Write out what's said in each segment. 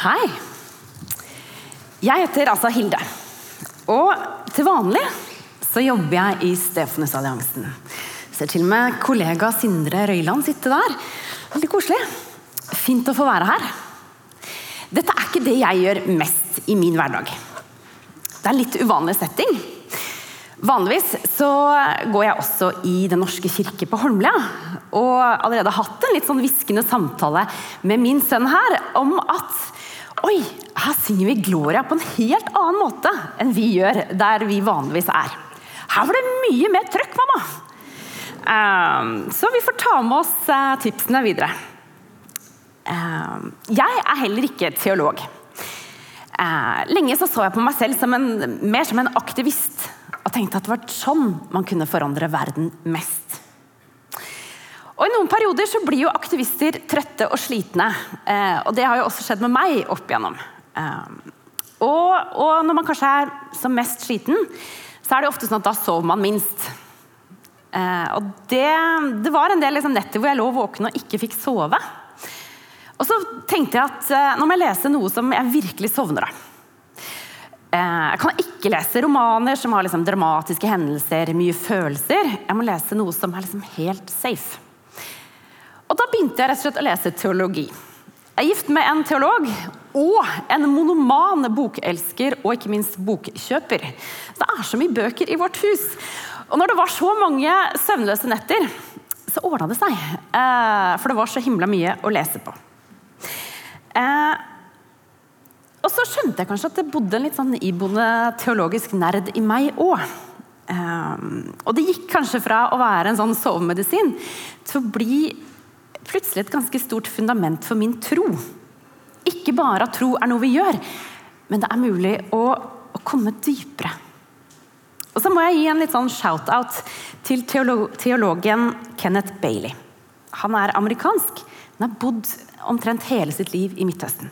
Hei. Jeg heter altså Hilde. Og til vanlig så jobber jeg i Stefanusalliansen. Ser til og med kollega Sindre Røyland sitte der. Veldig koselig. Fint å få være her. Dette er ikke det jeg gjør mest i min hverdag. Det er en litt uvanlig setting. Vanligvis så går jeg også i Den norske kirke på Holmlia. Og allerede hatt en litt sånn hviskende samtale med min sønn her om at Oi, her synger vi Gloria på en helt annen måte enn vi gjør der vi vanligvis er. Her var det mye mer trøkk, mamma! Um, så vi får ta med oss uh, tipsene videre. Um, jeg er heller ikke teolog. Uh, lenge så, så jeg på meg selv som en, mer som en aktivist og tenkte at det var sånn man kunne forandre verden mest. Perioder så blir jo aktivister trøtte og slitne. Eh, og det har jo også skjedd med meg opp igjennom. Eh, og, og, når man kanskje er som mest sliten, så er det ofte sånn at da sover man minst. Eh, og det, det, var en del liksom, netter hvor jeg lå våken og ikke fikk sove. Og så tenkte jeg at eh, nå må jeg lese noe som jeg virkelig sovner av. Eh, jeg kan ikke lese romaner som har liksom dramatiske hendelser, mye følelser. Jeg må lese noe som er liksom helt safe. Og da begynte jeg rett og slett å lese teologi. Jeg er gift med en teolog og en monoman bokelsker og ikke minst bokkjøper. Det er så mye bøker i vårt hus. Og når det var så mange søvnløse netter, så ordna det seg. Eh, for det var så himla mye å lese på. Eh, og så skjønte jeg kanskje at det bodde en litt sånn iboende teologisk nerd i meg òg. Eh, og det gikk kanskje fra å være en sånn sovemedisin til å bli plutselig et ganske stort fundament for min tro. Ikke bare at tro er noe vi gjør, men det er mulig å, å komme dypere. Og så må jeg gi en litt sånn shout-out til teolog, teologen Kenneth Bailey. Han er amerikansk, men har bodd omtrent hele sitt liv i Midtøsten.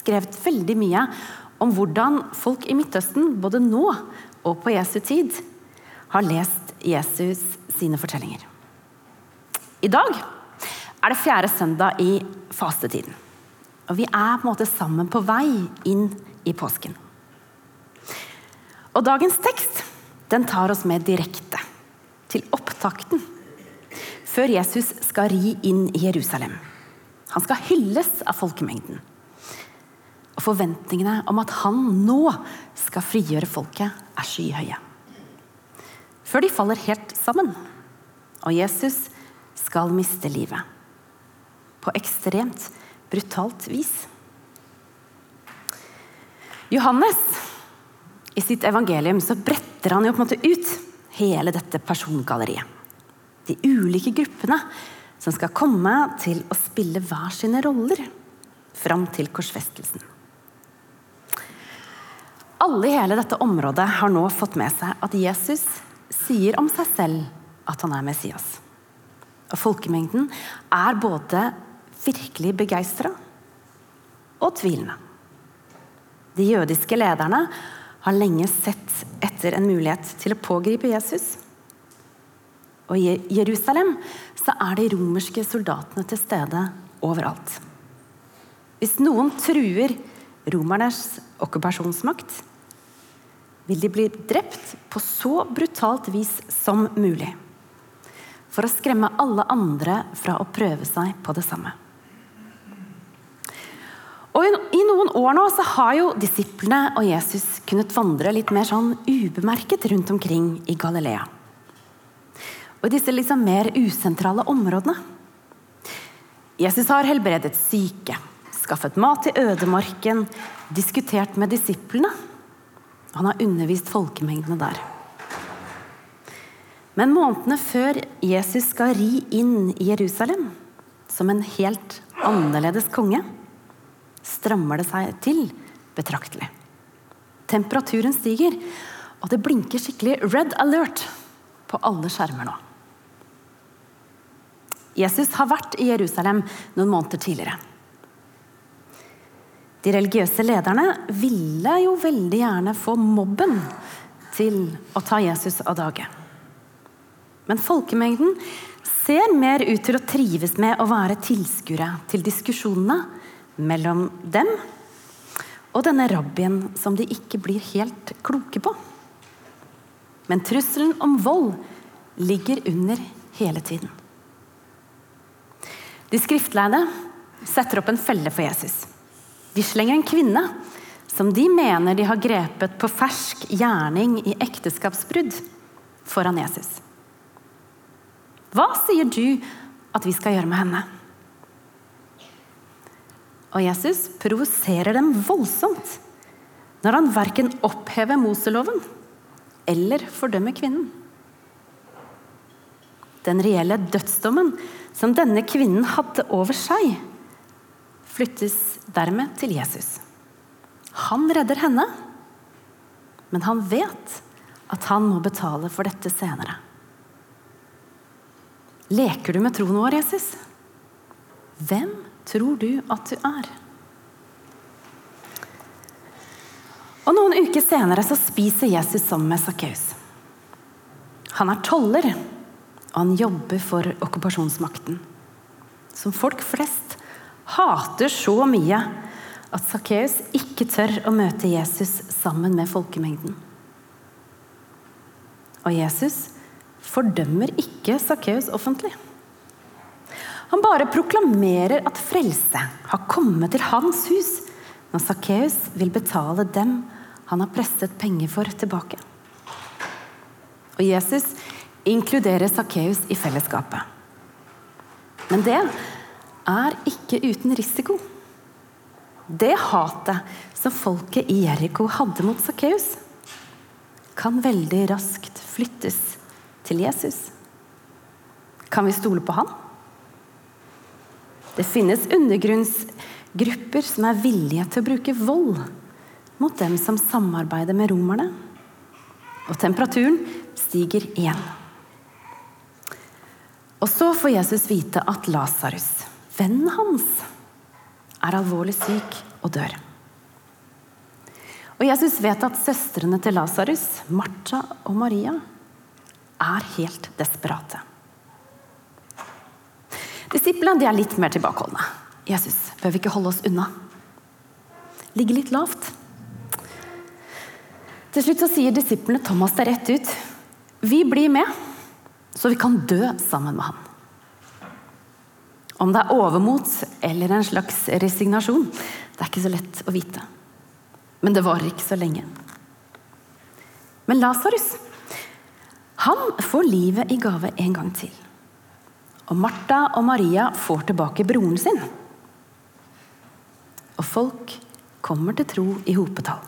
Skrevet veldig mye om hvordan folk i Midtøsten, både nå og på Jesu tid, har lest Jesus sine fortellinger. I dag er det fjerde søndag i fastetiden. Og vi er på en måte sammen på vei inn i påsken. Og dagens tekst den tar oss med direkte til opptakten før Jesus skal ri inn i Jerusalem. Han skal hylles av folkemengden. Og forventningene om at han nå skal frigjøre folket, er skyhøye. Før de faller helt sammen, og Jesus skal miste livet på ekstremt brutalt vis. Johannes, i sitt evangelium, så bretter han jo på en måte ut hele dette persongalleriet. De ulike gruppene som skal komme til å spille hver sine roller fram til korsfestelsen. Alle i hele dette området har nå fått med seg at Jesus sier om seg selv at han er Messias. Og Folkemengden er både virkelig begeistra og tvilende. De jødiske lederne har lenge sett etter en mulighet til å pågripe Jesus. Og i Jerusalem så er de romerske soldatene til stede overalt. Hvis noen truer romernes okkupasjonsmakt, vil de bli drept på så brutalt vis som mulig. For å skremme alle andre fra å prøve seg på det samme. Og I noen år nå så har jo disiplene og Jesus kunnet vandre litt mer sånn ubemerket rundt omkring i Galilea. Og i disse liksom mer usentrale områdene. Jesus har helbredet syke, skaffet mat til ødemarken, diskutert med disiplene. Han har undervist folkemengdene der. Men månedene før Jesus skal ri inn i Jerusalem som en helt annerledes konge, strammer det seg til betraktelig. Temperaturen stiger, og det blinker skikkelig red alert på alle skjermer nå. Jesus har vært i Jerusalem noen måneder tidligere. De religiøse lederne ville jo veldig gjerne få mobben til å ta Jesus av dage. Men folkemengden ser mer ut til å trives med å være tilskuere til diskusjonene mellom dem og denne rabbien som de ikke blir helt kloke på. Men trusselen om vold ligger under hele tiden. De skriftleide setter opp en felle for Jesus. De slenger en kvinne som de mener de har grepet på fersk gjerning i ekteskapsbrudd, foran Jesus. Hva sier du at vi skal gjøre med henne? Og Jesus provoserer dem voldsomt når han verken opphever Moseloven eller fordømmer kvinnen. Den reelle dødsdommen som denne kvinnen hadde over seg, flyttes dermed til Jesus. Han redder henne, men han vet at han må betale for dette senere. Leker du med troen vår, Jesus? Hvem tror du at du er? Og Noen uker senere så spiser Jesus sammen med Sakkeus. Han er toller, og han jobber for okkupasjonsmakten. Som folk flest hater så mye at Sakkeus ikke tør å møte Jesus sammen med folkemengden. Og Jesus fordømmer ikke Sakkeus offentlig. Han bare proklamerer at frelse har kommet til hans hus når Sakkeus vil betale dem han har presset penger for, tilbake. Og Jesus inkluderer Sakkeus i fellesskapet. Men det er ikke uten risiko. Det hatet som folket i Jeriko hadde mot Sakkeus, kan veldig raskt flyttes til Jesus. Kan vi stole på han? Det finnes undergrunnsgrupper som er villige til å bruke vold mot dem som samarbeider med romerne. Og temperaturen stiger igjen. Og så får Jesus vite at Lasarus, vennen hans, er alvorlig syk og dør. Og Jesus vet at søstrene til Lasarus, Martha og Maria, er helt desperate. Disiplene er litt mer tilbakeholdne. Jesus, bør vi ikke holde oss unna? Ligge litt lavt? Til slutt sier disiplene Thomas det rett ut. Vi blir med, så vi kan dø sammen med ham. Om det er overmot eller en slags resignasjon, det er ikke så lett å vite. Men det varer ikke så lenge. Men Lasarus, han får livet i gave en gang til. Og Martha og Maria får tilbake broren sin. Og folk kommer til tro i hopetall.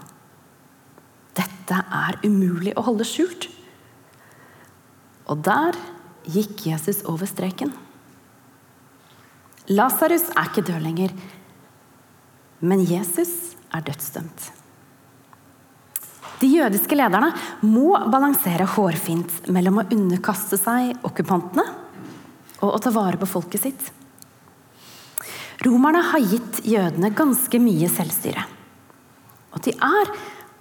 Dette er umulig å holde skjult. Og der gikk Jesus over streken. Lasarus er ikke død lenger, men Jesus er dødsdømt. De jødiske lederne må balansere hårfint mellom å underkaste seg okkupantene og å ta vare på folket sitt. Romerne har gitt jødene ganske mye selvstyre. Og de er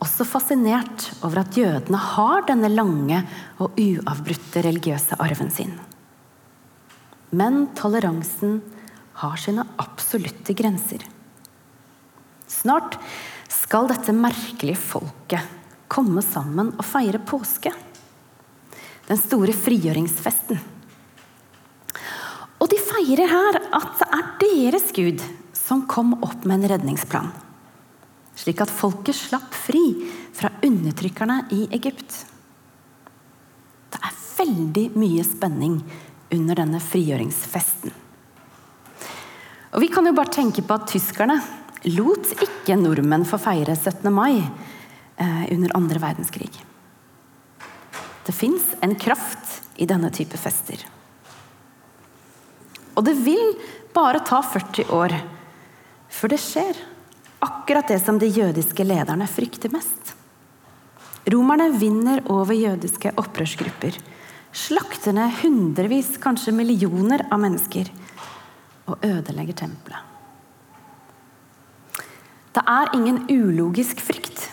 også fascinert over at jødene har denne lange og uavbrutte religiøse arven sin. Men toleransen har sine absolutte grenser. Snart skal dette merkelige folket komme sammen og feire påske. Den store frigjøringsfesten. De her at det er deres Gud som kom opp med en redningsplan. Slik at folket slapp fri fra undertrykkerne i Egypt. Det er veldig mye spenning under denne frigjøringsfesten. Og Vi kan jo bare tenke på at tyskerne lot ikke nordmenn få feire 17. mai eh, under andre verdenskrig. Det fins en kraft i denne type fester. Og det vil bare ta 40 år før det skjer. Akkurat det som de jødiske lederne frykter mest. Romerne vinner over jødiske opprørsgrupper. Slakter ned hundrevis, kanskje millioner av mennesker. Og ødelegger tempelet. Det er ingen ulogisk frykt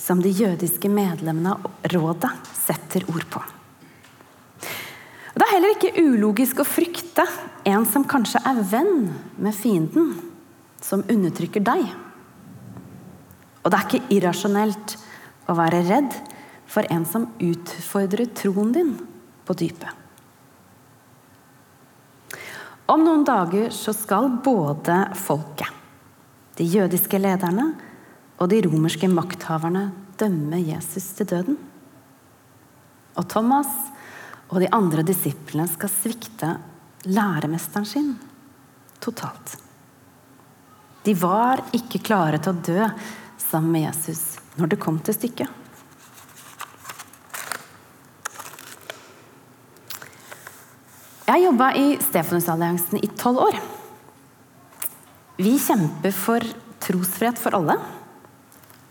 som de jødiske medlemmene av rådet setter ord på. Det er heller ikke ulogisk å frykte en som kanskje er venn med fienden, som undertrykker deg. Og det er ikke irrasjonelt å være redd for en som utfordrer troen din på dypet. Om noen dager så skal både folket, de jødiske lederne og de romerske makthaverne dømme Jesus til døden. Og Thomas og de andre disiplene skal svikte læremesteren sin totalt. De var ikke klare til å dø sammen med Jesus når det kom til stykket. Jeg jobba i Stefanusalliansen i tolv år. Vi kjemper for trosfrihet for alle.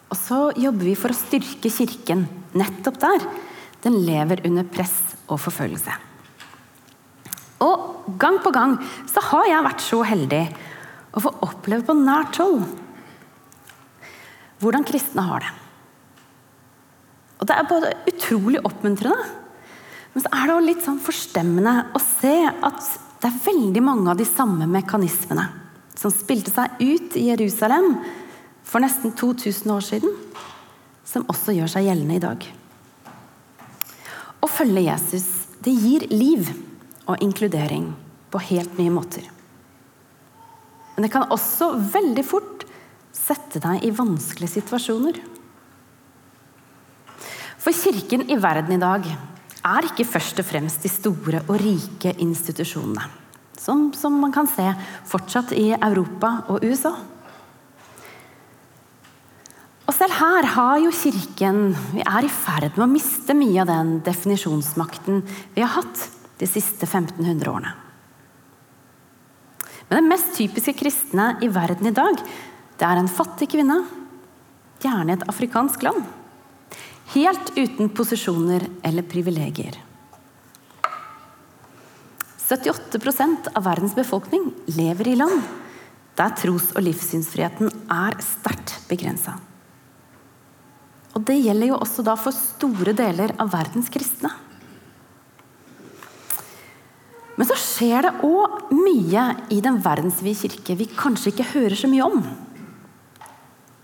Og så jobber vi for å styrke Kirken nettopp der den lever under press og forfølgelse. Og gang på gang så har jeg vært så heldig å få oppleve på nært hold hvordan kristne har det. Og det er både utrolig oppmuntrende, men så er det også litt sånn forstemmende å se at det er veldig mange av de samme mekanismene som spilte seg ut i Jerusalem for nesten 2000 år siden, som også gjør seg gjeldende i dag. Å følge Jesus, det gir liv og inkludering på helt nye måter. Men det kan også veldig fort sette deg i vanskelige situasjoner. For kirken i verden i dag er ikke først og fremst de store og rike institusjonene. Som, som man kan se fortsatt i Europa og USA. Og selv her har jo Kirken Vi er i ferd med å miste mye av den definisjonsmakten vi har hatt de siste 1500 årene. Men det mest typiske kristne i verden i dag, det er en fattig kvinne, gjerne i et afrikansk land. Helt uten posisjoner eller privilegier. 78 av verdens befolkning lever i land der tros- og livssynsfriheten er sterkt begrensa. Og det gjelder jo også da for store deler av verdens kristne. Men så skjer det òg mye i den verdensvide kirke vi kanskje ikke hører så mye om.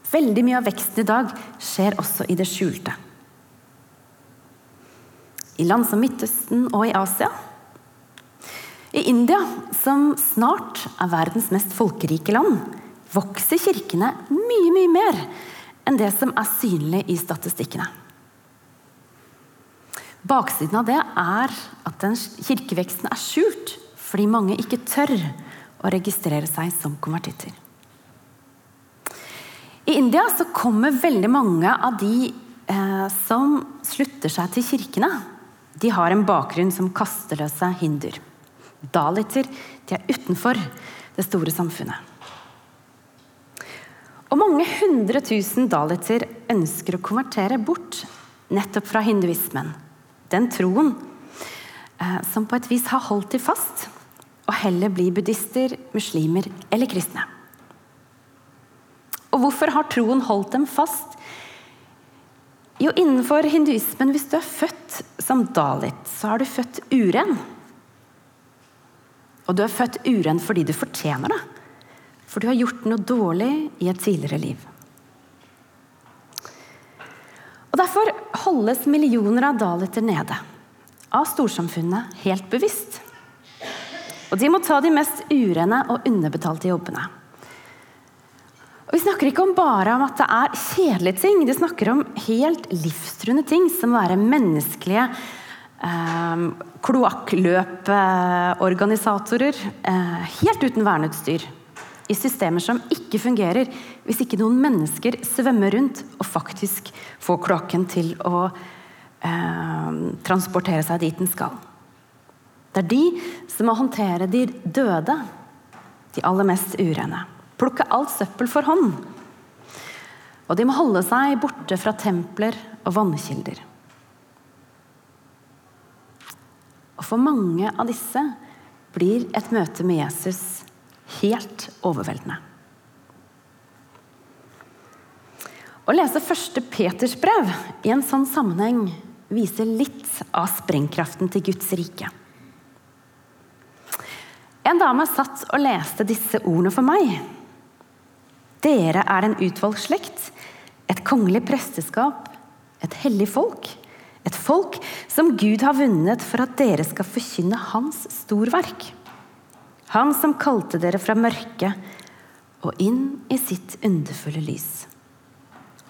Veldig mye av veksten i dag skjer også i det skjulte. I land som Midtøsten og i Asia i India, som snart er verdens mest folkerike land, vokser kirkene mye, mye mer enn det som er synlig i statistikkene. Baksiden av det er at den kirkeveksten er skjult fordi mange ikke tør å registrere seg som konvertitter. I India så kommer veldig mange av de eh, som slutter seg til kirkene, de har en bakgrunn som kasteløse hinduer. Daliter de er utenfor det store samfunnet. Og mange hundre tusen daliter ønsker å konvertere bort nettopp fra hinduismen. Den troen eh, som på et vis har holdt de fast, og heller bli buddhister, muslimer eller kristne. Og hvorfor har troen holdt dem fast? Jo, innenfor hinduismen, hvis du er født som dalit, så har du født uren. Og du er født uren fordi du fortjener det. For du har gjort noe dårlig i et tidligere liv. Og Derfor holdes millioner av daliter nede. Av storsamfunnet helt bevisst. Og de må ta de mest urene og underbetalte jobbene. Og Vi snakker ikke om bare om at det er kjedelige ting. De snakker om helt livstruende ting, som å være menneskelige eh, kloakkløporganisatorer eh, helt uten verneutstyr. I systemer som ikke fungerer hvis ikke noen mennesker svømmer rundt og faktisk får kloakken til å eh, transportere seg dit den skal. Det er de som må håndtere de døde, de aller mest urene. Plukke alt søppel for hånd. Og de må holde seg borte fra templer og vannkilder. Og for mange av disse blir et møte med Jesus helt overveldende. Å lese første Peters brev i en sånn sammenheng viser litt av sprengkraften til Guds rike. En dame satt og leste disse ordene for meg. Dere er en utvalgt slekt, Et kongelig presteskap, et hellig folk. Et folk som Gud har vunnet for at dere skal forkynne Hans storverk. Han som kalte dere fra mørket og inn i sitt underfulle lys.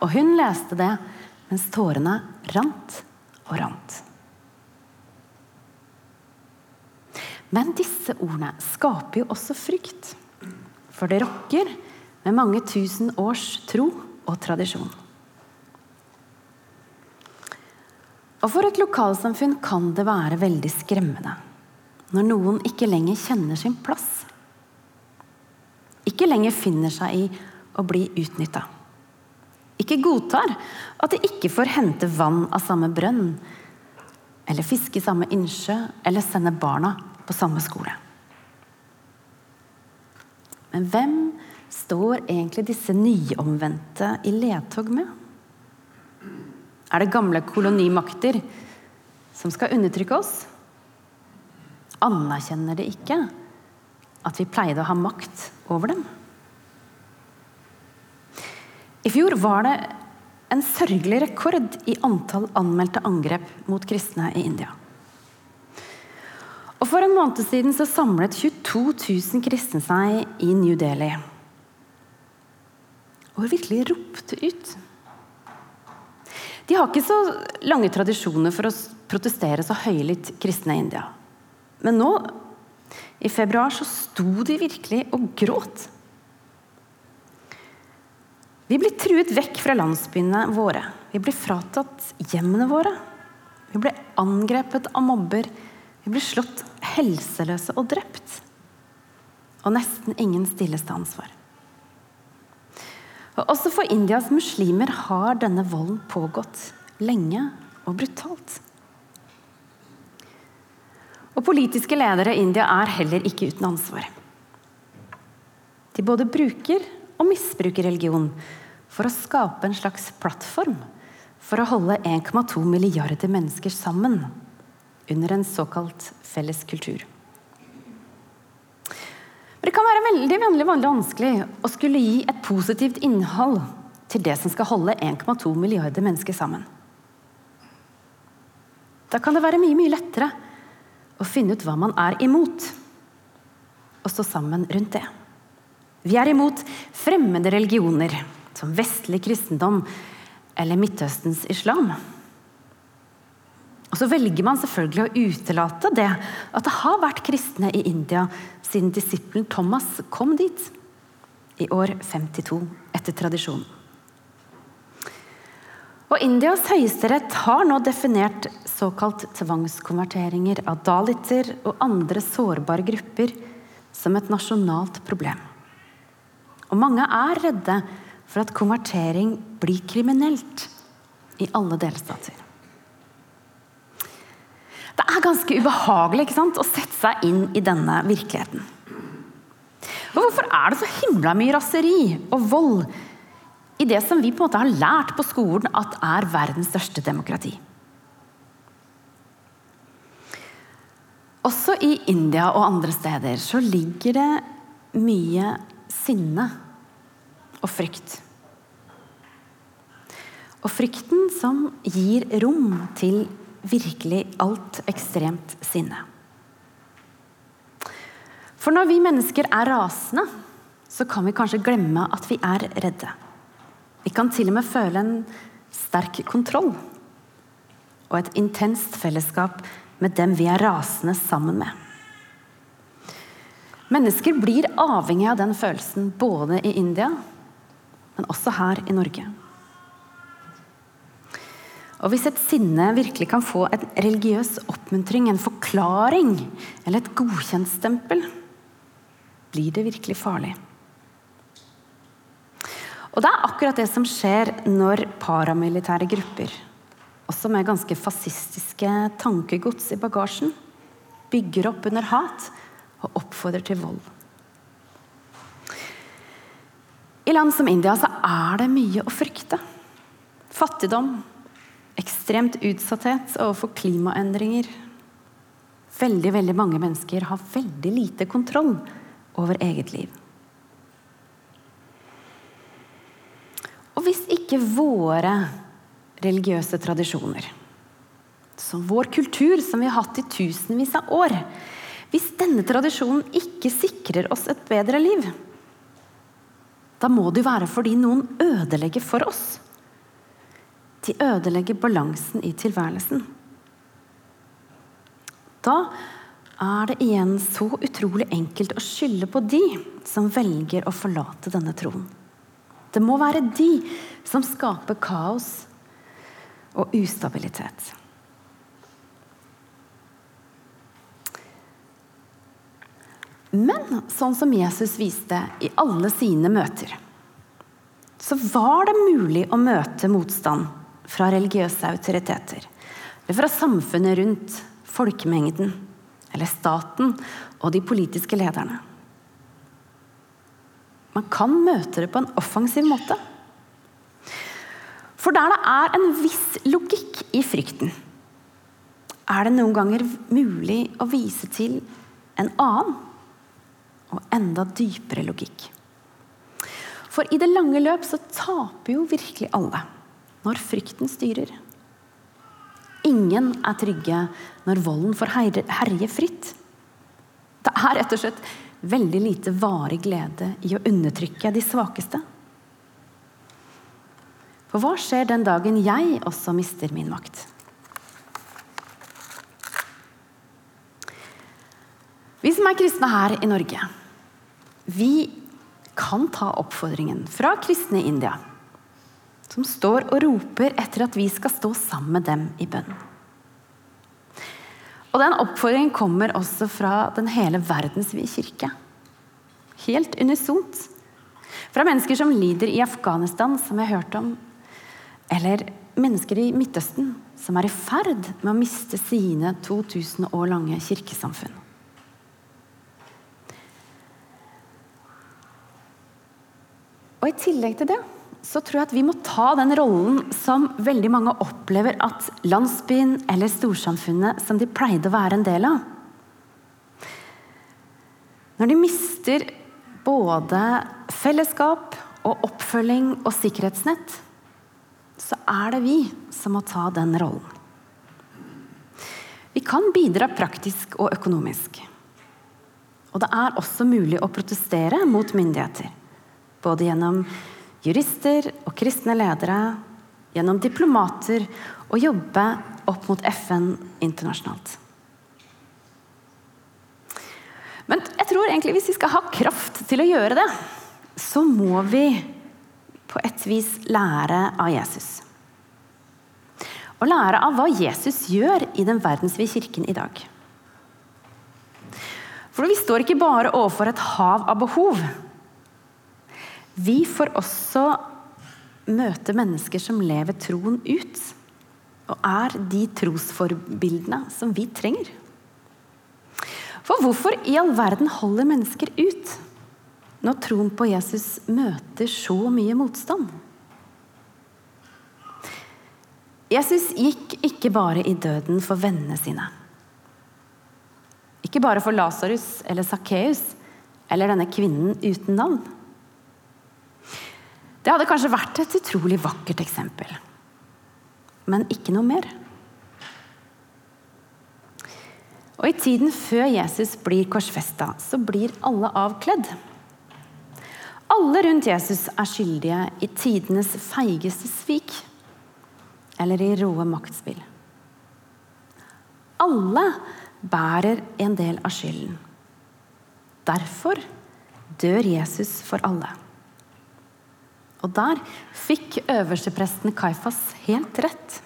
Og hun leste det mens tårene rant og rant. Men disse ordene skaper jo også frykt. For det rokker med mange tusen års tro og tradisjon. Og for et lokalsamfunn kan det være veldig skremmende når noen ikke lenger kjenner sin plass. Ikke lenger finner seg i å bli utnytta. Ikke godtar at de ikke får hente vann av samme brønn, eller fiske i samme innsjø, eller sende barna på samme skole. Men hvem står egentlig disse nyomvendte i ledtog med? Er det gamle kolonimakter som skal undertrykke oss? Anerkjenner de ikke at vi pleide å ha makt over dem? I fjor var det en sørgelig rekord i antall anmeldte angrep mot kristne i India. Og For en måned siden så samlet 22 000 kristne seg i New Delhi. Og virkelig ropte ut. De har ikke så lange tradisjoner for å protestere så høylytt kristne i India. Men nå, i februar, så sto de virkelig og gråt. Vi blir truet vekk fra landsbyene våre. Vi blir fratatt hjemmene våre. Vi blir angrepet av mobber. Vi blir slått helseløse og drept. Og nesten ingen stilles til ansvar. Og også for Indias muslimer har denne volden pågått lenge og brutalt. Og politiske ledere i India er heller ikke uten ansvar. De både bruker og misbruker religion for å skape en slags plattform for å holde 1,2 milliarder mennesker sammen under en såkalt felles kultur. Det kan være veldig vanskelig å skulle gi et positivt innhold til det som skal holde 1,2 milliarder mennesker sammen. Da kan det være mye, mye lettere å finne ut hva man er imot, og stå sammen rundt det. Vi er imot fremmede religioner, som vestlig kristendom eller Midtøstens islam. Og så velger man selvfølgelig å utelate det at det har vært kristne i India siden disippelen Thomas kom dit i år 52 etter tradisjonen. Og Indias høyesterett har nå definert såkalt tvangskonverteringer av daliter og andre sårbare grupper som et nasjonalt problem. Og mange er redde for at konvertering blir kriminelt i alle delstater. Det er ganske ubehagelig sant, å sette seg inn i denne virkeligheten. Og hvorfor er det så himla mye raseri og vold i det som vi på en måte har lært på skolen at er verdens største demokrati? Også i India og andre steder så ligger det mye sinne og frykt. Og frykten som gir rom til virkelig alt ekstremt sinne. For når vi mennesker er rasende, så kan vi kanskje glemme at vi er redde. Vi kan til og med føle en sterk kontroll og et intenst fellesskap med dem vi er rasende sammen med. Mennesker blir avhengig av den følelsen både i India men også her i Norge. Og Hvis et sinne virkelig kan få en religiøs oppmuntring, en forklaring eller et godkjentstempel, blir det virkelig farlig. Og Det er akkurat det som skjer når paramilitære grupper, også med ganske fascistiske tankegods i bagasjen, bygger opp under hat og oppfordrer til vold. I land som India så er det mye å frykte. Fattigdom, ekstremt utsatthet overfor klimaendringer. Veldig, veldig mange mennesker har veldig lite kontroll over eget liv. Og hvis ikke våre religiøse tradisjoner, som vår kultur som vi har hatt i tusenvis av år Hvis denne tradisjonen ikke sikrer oss et bedre liv, da må det jo være fordi noen ødelegger for oss. De ødelegger balansen i tilværelsen. Da er det igjen så utrolig enkelt å skylde på de som velger å forlate denne troen. Det må være de som skaper kaos og ustabilitet. Men sånn som Jesus viste i alle sine møter, så var det mulig å møte motstand fra religiøse autoriteter. Eller fra samfunnet rundt, folkemengden, eller staten og de politiske lederne. Man kan møte det på en offensiv måte. For der det er en viss logikk i frykten, er det noen ganger mulig å vise til en annen og enda dypere logikk. For i det lange løp så taper jo virkelig alle når frykten styrer. Ingen er trygge når volden får herje fritt. Det er rett og slett veldig lite varig glede i å undertrykke de svakeste. For hva skjer den dagen jeg også mister min makt? Vi som er kristne her i Norge, vi kan ta oppfordringen fra kristne i India, som står og roper etter at vi skal stå sammen med dem i bønn. Og den oppfordringen kommer også fra den hele verdensvide kirke. Helt unisont. Fra mennesker som lider i Afghanistan, som jeg har hørt om. Eller mennesker i Midtøsten, som er i ferd med å miste sine 2000 år lange kirkesamfunn. Og i tillegg til det så tror jeg at vi må ta den rollen som veldig mange opplever at landsbyen eller storsamfunnet som de pleide å være en del av. Når de mister både fellesskap og oppfølging og sikkerhetsnett, så er det vi som må ta den rollen. Vi kan bidra praktisk og økonomisk. Og det er også mulig å protestere mot myndigheter. Både gjennom jurister og kristne ledere, gjennom diplomater og jobbe opp mot FN internasjonalt. Men jeg tror egentlig hvis vi skal ha kraft til å gjøre det, så må vi på et vis lære av Jesus. Og lære av hva Jesus gjør i den verdensvide kirken i dag. For vi står ikke bare overfor et hav av behov. Vi får også møte mennesker som lever troen ut, og er de trosforbildene som vi trenger. For hvorfor i all verden holder mennesker ut når troen på Jesus møter så mye motstand? Jesus gikk ikke bare i døden for vennene sine. Ikke bare for Lasarus eller Sakkeus eller denne kvinnen uten navn. Det hadde kanskje vært et utrolig vakkert eksempel. Men ikke noe mer. Og i tiden før Jesus blir korsfesta, så blir alle avkledd. Alle rundt Jesus er skyldige i tidenes feigeste svik eller i råe maktspill. Alle bærer en del av skylden. Derfor dør Jesus for alle. Og der fikk øverstepresten Kaifas helt rett.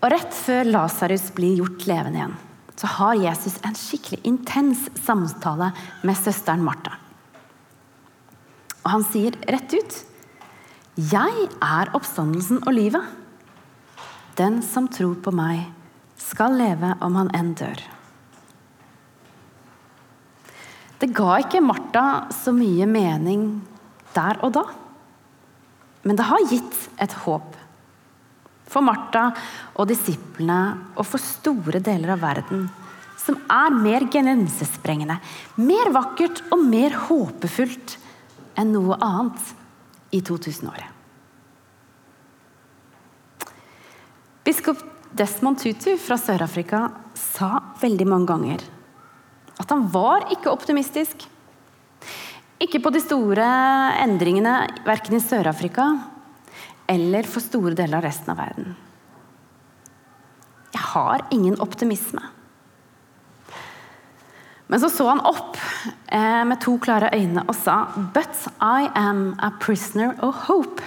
Og rett før Lasarus blir gjort levende igjen, så har Jesus en skikkelig intens samtale med søsteren Martha. Og han sier rett ut Jeg er oppstandelsen og livet. Den som tror på meg, skal leve om han enn dør. Det ga ikke Martha så mye mening der og da. Men det har gitt et håp. For Martha og disiplene og for store deler av verden som er mer grensesprengende, mer vakkert og mer håpefullt enn noe annet i 2000-året. Biskop Desmond Tutu fra Sør-Afrika sa veldig mange ganger at han var ikke optimistisk. Ikke på de store endringene verken i Sør-Afrika eller for store deler av resten av verden. Jeg har ingen optimisme. Men så så han opp eh, med to klare øyne og sa But I am a prisoner of hope.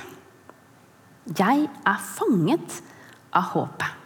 Jeg er fanget av håpet.